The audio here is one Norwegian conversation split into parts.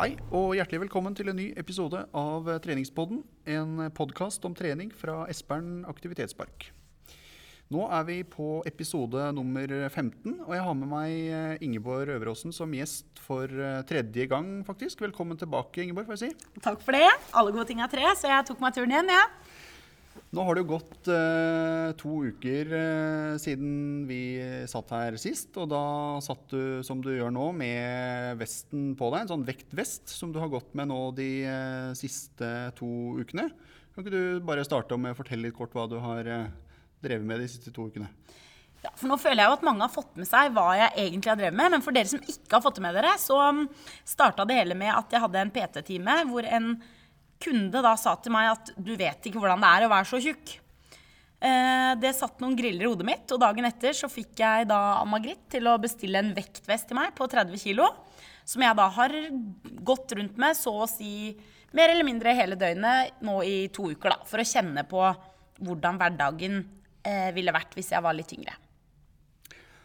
Hei og hjertelig velkommen til en ny episode av Treningspodden. En podkast om trening fra Espern aktivitetspark. Nå er vi på episode nummer 15, og jeg har med meg eh, Ingeborg Øveråsen som gjest for eh, tredje gang, faktisk. Velkommen tilbake, Ingeborg, får jeg si. Takk for det. Alle gode ting er tre, så jeg tok meg turen igjen, jeg. Ja. Nå har det jo gått eh, to uker eh, siden vi satt her sist, og da satt du som du gjør nå med vesten på deg, en sånn vektvest som du har gått med nå de eh, siste to ukene. Kan ikke du bare starte med å fortelle litt kort hva du har eh, drevet med de siste to ukene? Ja, for nå føler jeg jo at mange har fått med seg hva jeg egentlig har drevet med. Men for dere som ikke har fått det med dere, så starta det hele med at jeg hadde en PT-time hvor en kunde da sa til meg at du vet ikke hvordan det er å være så tjukk. Eh, det satt noen griller i hodet mitt, og dagen etter så fikk jeg da Anna-Gritt til å bestille en vektvest til meg på 30 kg. Som jeg da har gått rundt med så å si mer eller mindre hele døgnet nå i to uker, da. For å kjenne på hvordan hverdagen eh, ville vært hvis jeg var litt tyngre.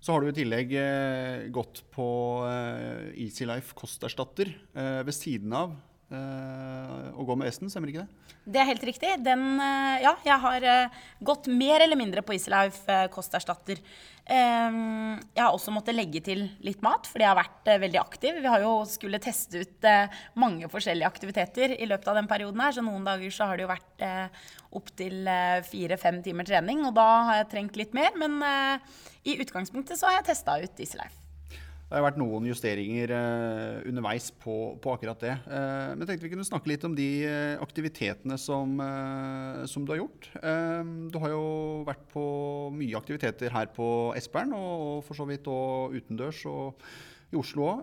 Så har du i tillegg eh, gått på eh, Easy Life kosterstatter eh, ved siden av å gå med Vesten, stemmer ikke det? Det er helt riktig. Den, eh, ja, jeg har eh, gått mer eller mindre på Iselauf eh, kosterstatter. Eh, jeg har også måttet legge til litt mat, fordi jeg har vært eh, veldig aktiv. Vi har jo skulle teste ut eh, mange forskjellige aktiviteter i løpet av den perioden her, så noen dager så har det jo vært eh, opptil fire-fem timer trening, og da har jeg trengt litt mer. Men eh, i utgangspunktet så har jeg testa ut Life. Det har vært noen justeringer eh, underveis på, på, akkurat det. Eh, men jeg tenkte vi kunne snakke litt om de eh, aktivitetene som, som, du har gjort. Du har jo vært på mye aktiviteter her på Espern, og, for så vidt òg utendørs. og i Oslo òg.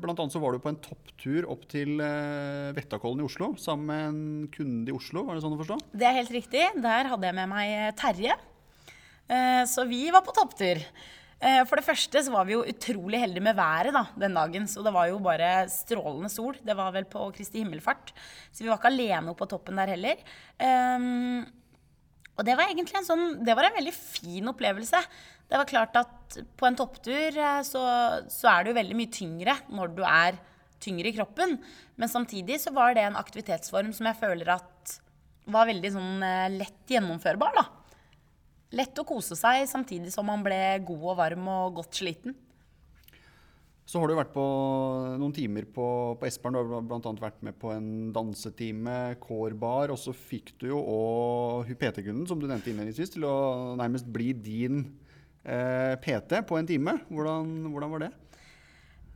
Blant annet så var du på en topptur opp til Vettakollen i Oslo sammen med en kunde i Oslo. Var det sånn å forstå? Det er helt riktig. Der hadde jeg med meg Terje. Så vi var på topptur. For det første så var vi jo utrolig heldige med været da, den dagen. Så det var jo bare strålende sol. Det var vel på Kristi himmelfart. Så vi var ikke alene oppe på toppen der heller. Um, og det var egentlig en sånn Det var en veldig fin opplevelse. Det var klart at på en topptur så, så er jo veldig mye tyngre når du er tyngre i kroppen. Men samtidig så var det en aktivitetsform som jeg føler at var veldig sånn lett gjennomførbar, da. Lett å kose seg samtidig som man ble god og varm og godt sliten. Så har du vært på noen timer på, på Espern. Du har bl.a. vært med på en dansetime, kårbar. Og så fikk du jo òg PT-kunden, som du nevnte innledningsvis, til å nærmest bli din eh, PT på en time. Hvordan, hvordan var det?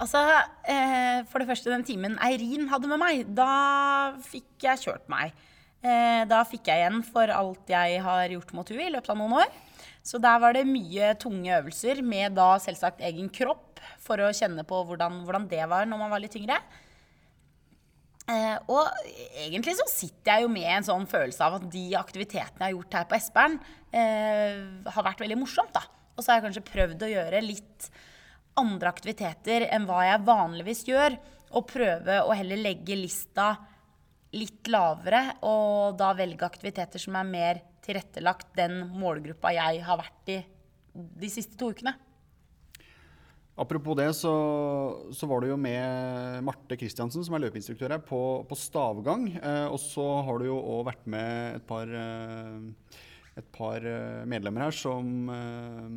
Altså, eh, For det første, den timen Eirin hadde med meg, da fikk jeg kjørt meg. Eh, da fikk jeg igjen for alt jeg har gjort mot henne i løpet av noen år. Så der var det mye tunge øvelser med da selvsagt egen kropp for å kjenne på hvordan, hvordan det var når man var litt tyngre. Eh, og egentlig så sitter jeg jo med en sånn følelse av at de aktivitetene jeg har gjort her på Espern, eh, har vært veldig morsomt. da. Og så har jeg kanskje prøvd å gjøre litt andre aktiviteter enn hva jeg vanligvis gjør. Og prøve å heller legge lista litt lavere, og da velge aktiviteter som er mer tilrettelagt den målgruppa jeg har vært i de siste to ukene. Apropos det, så, så var du jo med Marte Kristiansen, som er løpeinstruktør her, på, på stavgang. Eh, og så har du jo òg vært med et par, eh, et par eh, medlemmer her som, eh,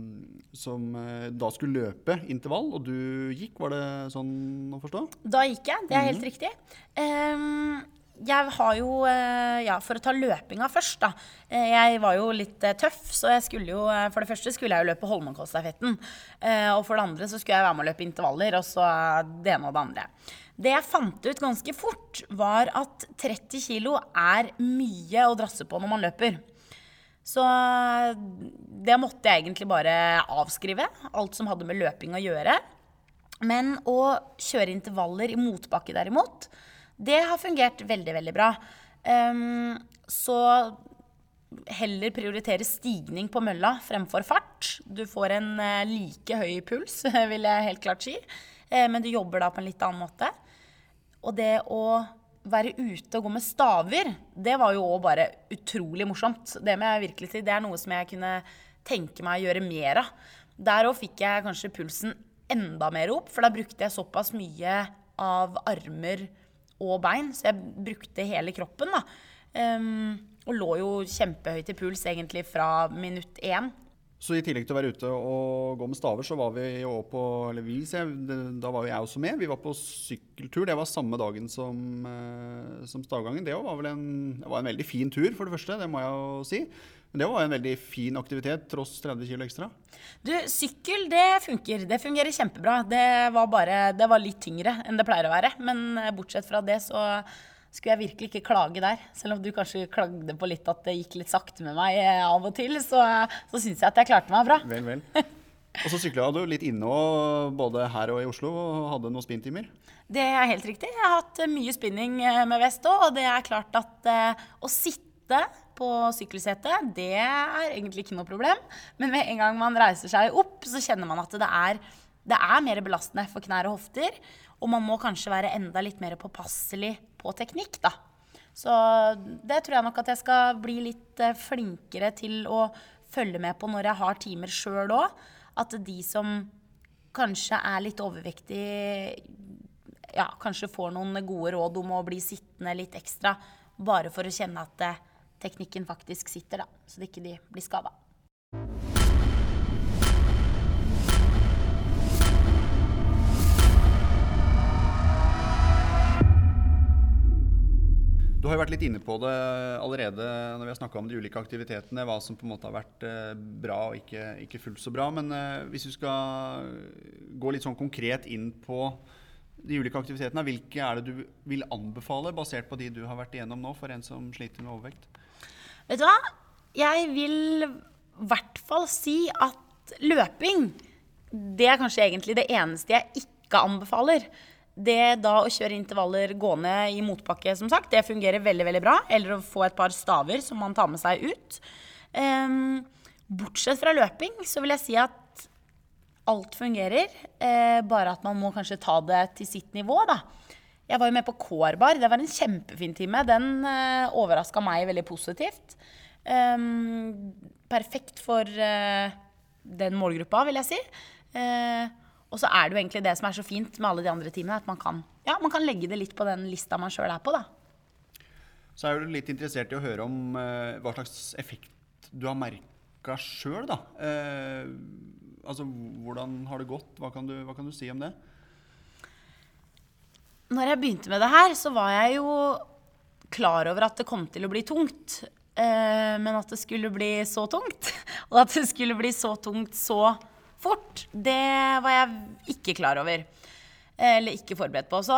som eh, da skulle løpe intervall, og du gikk, var det sånn å forstå? Da gikk jeg, det er helt mm. riktig. Um, jeg har jo eh, Ja, for å ta løpinga først, da. Eh, jeg var jo litt eh, tøff, så jeg skulle jo For det første skulle jeg jo løpe Holmenkollstafetten. Og for det andre så skulle jeg være med å løpe intervaller, og så det ene og det andre. Det jeg fant ut ganske fort, var at 30 kg er mye å drasse på når man løper. Så det måtte jeg egentlig bare avskrive. Alt som hadde med løping å gjøre. Men å kjøre intervaller i motbakke derimot, det har fungert veldig, veldig bra. Um, så heller prioritere stigning på mølla fremfor fart. Du får en uh, like høy puls, vil jeg helt klart si, uh, men du jobber da på en litt annen måte. Og det å være ute og gå med staver, det var jo òg bare utrolig morsomt. Det må jeg virkelig si. Det er noe som jeg kunne tenke meg å gjøre mer av. Der òg fikk jeg kanskje pulsen enda mer opp, for da brukte jeg såpass mye av armer og bein, så jeg brukte hele kroppen. da. Um, og lå jo kjempehøyt i puls egentlig fra minutt én. Så i tillegg til å være ute og gå med staver, så var vi jo på Eller vi, da var jo jeg også med. Vi var på sykkeltur. Det var samme dagen som, eh, som stavgangen. Det var vel en, det var en veldig fin tur, for det første. Det må jeg jo si. Men det var en veldig fin aktivitet, tross 30 kg ekstra. Du, sykkel, det funker. Det fungerer kjempebra. Det var bare Det var litt tyngre enn det pleier å være. Men eh, bortsett fra det, så skulle jeg virkelig ikke klage der. Selv om du kanskje klagde på litt at det gikk litt sakte med meg eh, av og til, så, så syns jeg at jeg klarte meg bra. Vel, vel. Og så sykla du litt inne både her og i Oslo, og hadde noen spinntimer? Det er helt riktig. Jeg har hatt mye spinning eh, med vest òg, og det er klart at å sitte på sykkelsetet, det er egentlig ikke noe problem. Men med en gang man reiser seg opp, så kjenner man at det er, det er mer belastende for knær og hofter. Og man må kanskje være enda litt mer påpasselig på teknikk, da. Så det tror jeg nok at jeg skal bli litt eh, flinkere til å følge med på når jeg har timer sjøl òg. At de som kanskje er litt overvektige, ja, kanskje får noen gode råd om å bli sittende litt ekstra. Bare for å kjenne at teknikken faktisk sitter, da. Så de ikke blir skada. Du har jo vært litt inne på det allerede når vi har snakka om de ulike aktivitetene. Hva som på en måte har vært eh, bra og ikke, ikke fullt så bra. Men eh, hvis du skal gå litt sånn konkret inn på de ulike aktivitetene, hvilke er det du vil anbefale, basert på de du har vært igjennom nå, for en som sliter med overvekt? Vet du hva? Jeg vil i hvert fall si at løping, det er kanskje egentlig det eneste jeg ikke anbefaler. Det da å kjøre intervaller gående i motbakke, som sagt, det fungerer veldig veldig bra. Eller å få et par staver som man tar med seg ut. Um, bortsett fra løping så vil jeg si at alt fungerer. Uh, bare at man må kanskje ta det til sitt nivå, da. Jeg var jo med på Kårbar. Det var en kjempefin time. Den uh, eh, overraska meg veldig positivt. Um, perfekt for uh, den målgruppa, vil jeg si. Uh, og så er det jo egentlig det som er så fint med alle de andre timene, at man kan, ja, man kan legge det litt på den lista man sjøl er på, da. Så er du litt interessert i å høre om uh, hva slags effekt du har merka sjøl, da. Altså hvordan har det gått? Hva kan, du, hva kan du si om det? Når jeg begynte med det her, så var jeg jo klar over at det kom til å bli tungt. Eh, men at det skulle bli så tungt, og at det skulle bli så tungt så fort, det var jeg ikke klar over. Eller ikke forberedt på. Så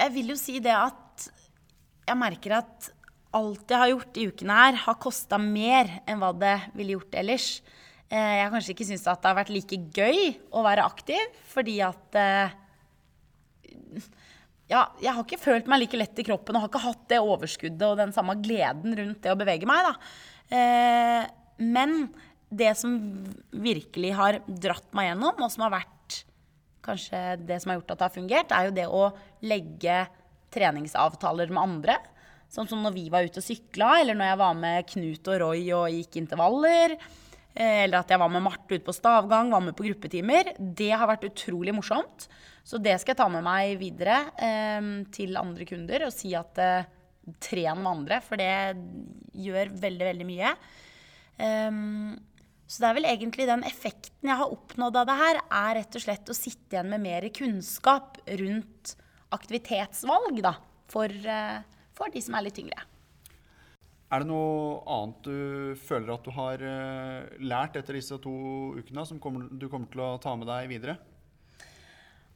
jeg vil jo si det at jeg merker at alt jeg har gjort i ukene her, har kosta mer enn hva det ville gjort ellers. Eh, jeg har kanskje ikke syntes at det har vært like gøy å være aktiv, fordi at eh, ja, jeg har ikke følt meg like lett i kroppen og har ikke hatt det overskuddet og den samme gleden rundt det å bevege meg. Da. Eh, men det som virkelig har dratt meg gjennom, og som har vært kanskje det som har gjort at det har fungert, er jo det å legge treningsavtaler med andre. Sånn som når vi var ute og sykla, eller når jeg var med Knut og Roy og gikk intervaller. Eh, eller at jeg var med Marte ute på stavgang, var med på gruppetimer. Det har vært utrolig morsomt. Så det skal jeg ta med meg videre eh, til andre kunder og si at eh, tren med andre, for det gjør veldig, veldig mye. Um, så det er vel egentlig den effekten jeg har oppnådd av det her, er rett og slett å sitte igjen med mer kunnskap rundt aktivitetsvalg da, for, eh, for de som er litt tyngre. Er det noe annet du føler at du har eh, lært etter disse to ukene, som du kommer til å ta med deg videre?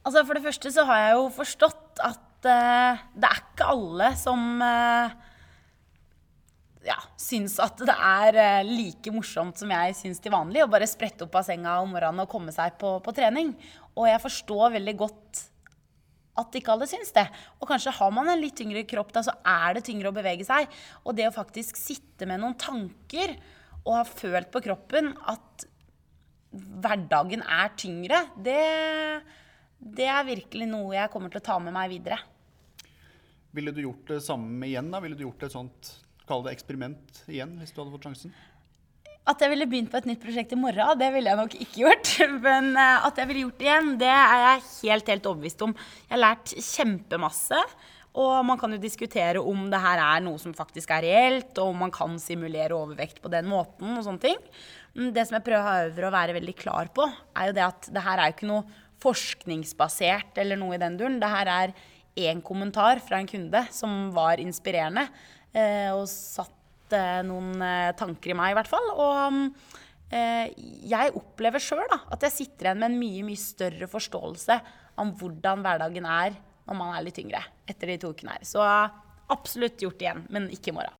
Altså For det første så har jeg jo forstått at uh, det er ikke alle som uh, ja, syns at det er uh, like morsomt som jeg syns til vanlig å bare sprette opp av senga om morgenen og komme seg på, på, trening. Og jeg forstår veldig godt at ikke alle syns det. Og kanskje har man en litt tyngre kropp, da, så er det tyngre å bevege seg. Og det å faktisk sitte med noen tanker og ha følt på kroppen at hverdagen er tyngre, det, det er virkelig noe jeg kommer til å ta med meg videre. Ville du gjort det samme igjen? da? Ville du gjort et sånt Kall det eksperiment igjen, hvis du hadde fått sjansen? At jeg ville begynt på et nytt prosjekt i morgen, det ville jeg nok ikke gjort. Men uh, at jeg ville gjort det igjen, det er jeg helt, helt overbevist om. Jeg har lært kjempemasse. Og man kan jo diskutere om det her er noe som faktisk er reelt, og om man kan simulere overvekt på den måten og sånne ting. Det som jeg prøver å være veldig klar på, er jo det at det her er jo ikke noe forskningsbasert eller noe i den duren. Det her er én kommentar fra en kunde som var inspirerende, eh, og satte noen eh, tanker i meg, i hvert fall. Og eh, jeg opplever sjøl at jeg sitter igjen med en mye, mye større forståelse om hvordan hverdagen er når man er litt yngre, etter de to ukene her. Så absolutt gjort igjen, men ikke i morgen.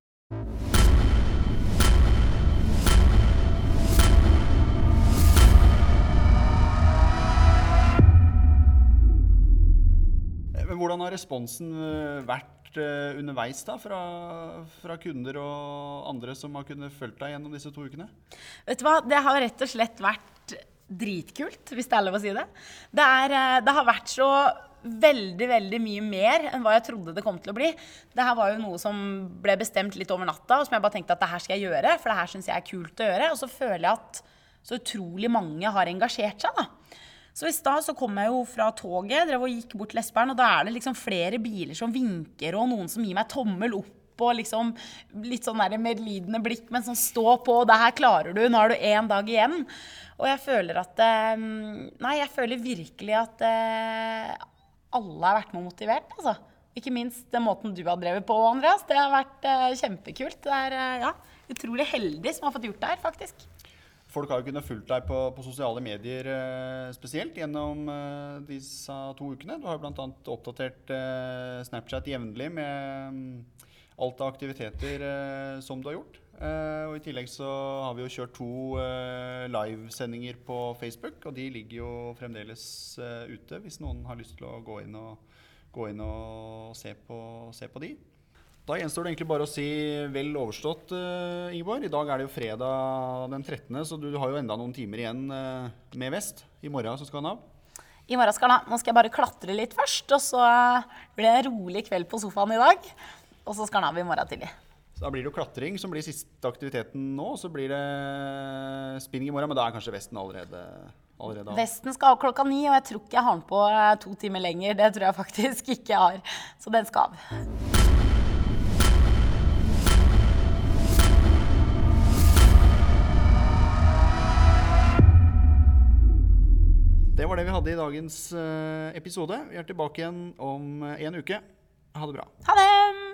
Men hvordan har responsen eh, vært eh, underveis da, fra, fra, kunder og andre som har kunnet følge deg gjennom disse to ukene? Vet du hva, Det har rett og slett vært dritkult, hvis det er lov å si det. Det, er, eh, det har vært så veldig veldig mye mer enn hva jeg trodde det kom til å bli. Det her var jo noe som ble bestemt litt over natta, og som jeg bare tenkte at det her skal jeg gjøre, for det her syns jeg er kult å gjøre. Og så føler jeg at så utrolig mange har engasjert seg, da. Så i stad så kom jeg jo fra toget drev og gikk bort til Esperen, og da er det liksom flere biler som vinker, og noen som gir meg tommel opp. Og liksom litt sånn der medlidende blikk, men sånn stå på, det her klarer du, nå har du én dag igjen. Og jeg føler at eh, Nei, jeg føler virkelig at eh, alle har vært med og motivert. altså. Ikke minst den måten du har drevet på, Andreas. Det har vært uh, kjempekult. Det er ja, utrolig heldig som har fått gjort det her, faktisk. Folk har jo kunnet fulgt deg på, på sosiale medier eh, spesielt gjennom eh, disse to ukene. Du har jo bl.a. oppdatert eh, Snapchat jevnlig med um, alt av aktiviteter som du har gjort. Og I tillegg så har vi jo kjørt to livesendinger på Facebook, og de ligger jo fremdeles ute hvis noen har lyst til å gå inn og, gå inn og se, på, se på de. Da gjenstår det egentlig bare å si vel overstått, uh, Ingeborg. I dag er det jo fredag den 13., så du har jo enda noen timer igjen uh, med Vest. I morgen så skal han av. I morgen skal han av. Nå skal jeg bare klatre litt først, og så blir det en rolig kveld på sofaen i dag. Og så skal han av i morgen tidlig. Så Da blir det jo klatring som blir siste aktiviteten nå. Så blir det spinning i morgen, men da er kanskje Vesten allerede, allerede av. Vesten skal av klokka ni, og jeg tror ikke jeg har den på eh, to timer lenger. Det tror jeg faktisk ikke jeg har. Så den skal av. var det vi hadde i dagens eh, episode. Vi er tilbake igjen om eh, en uke. Ha det bra. Ha det!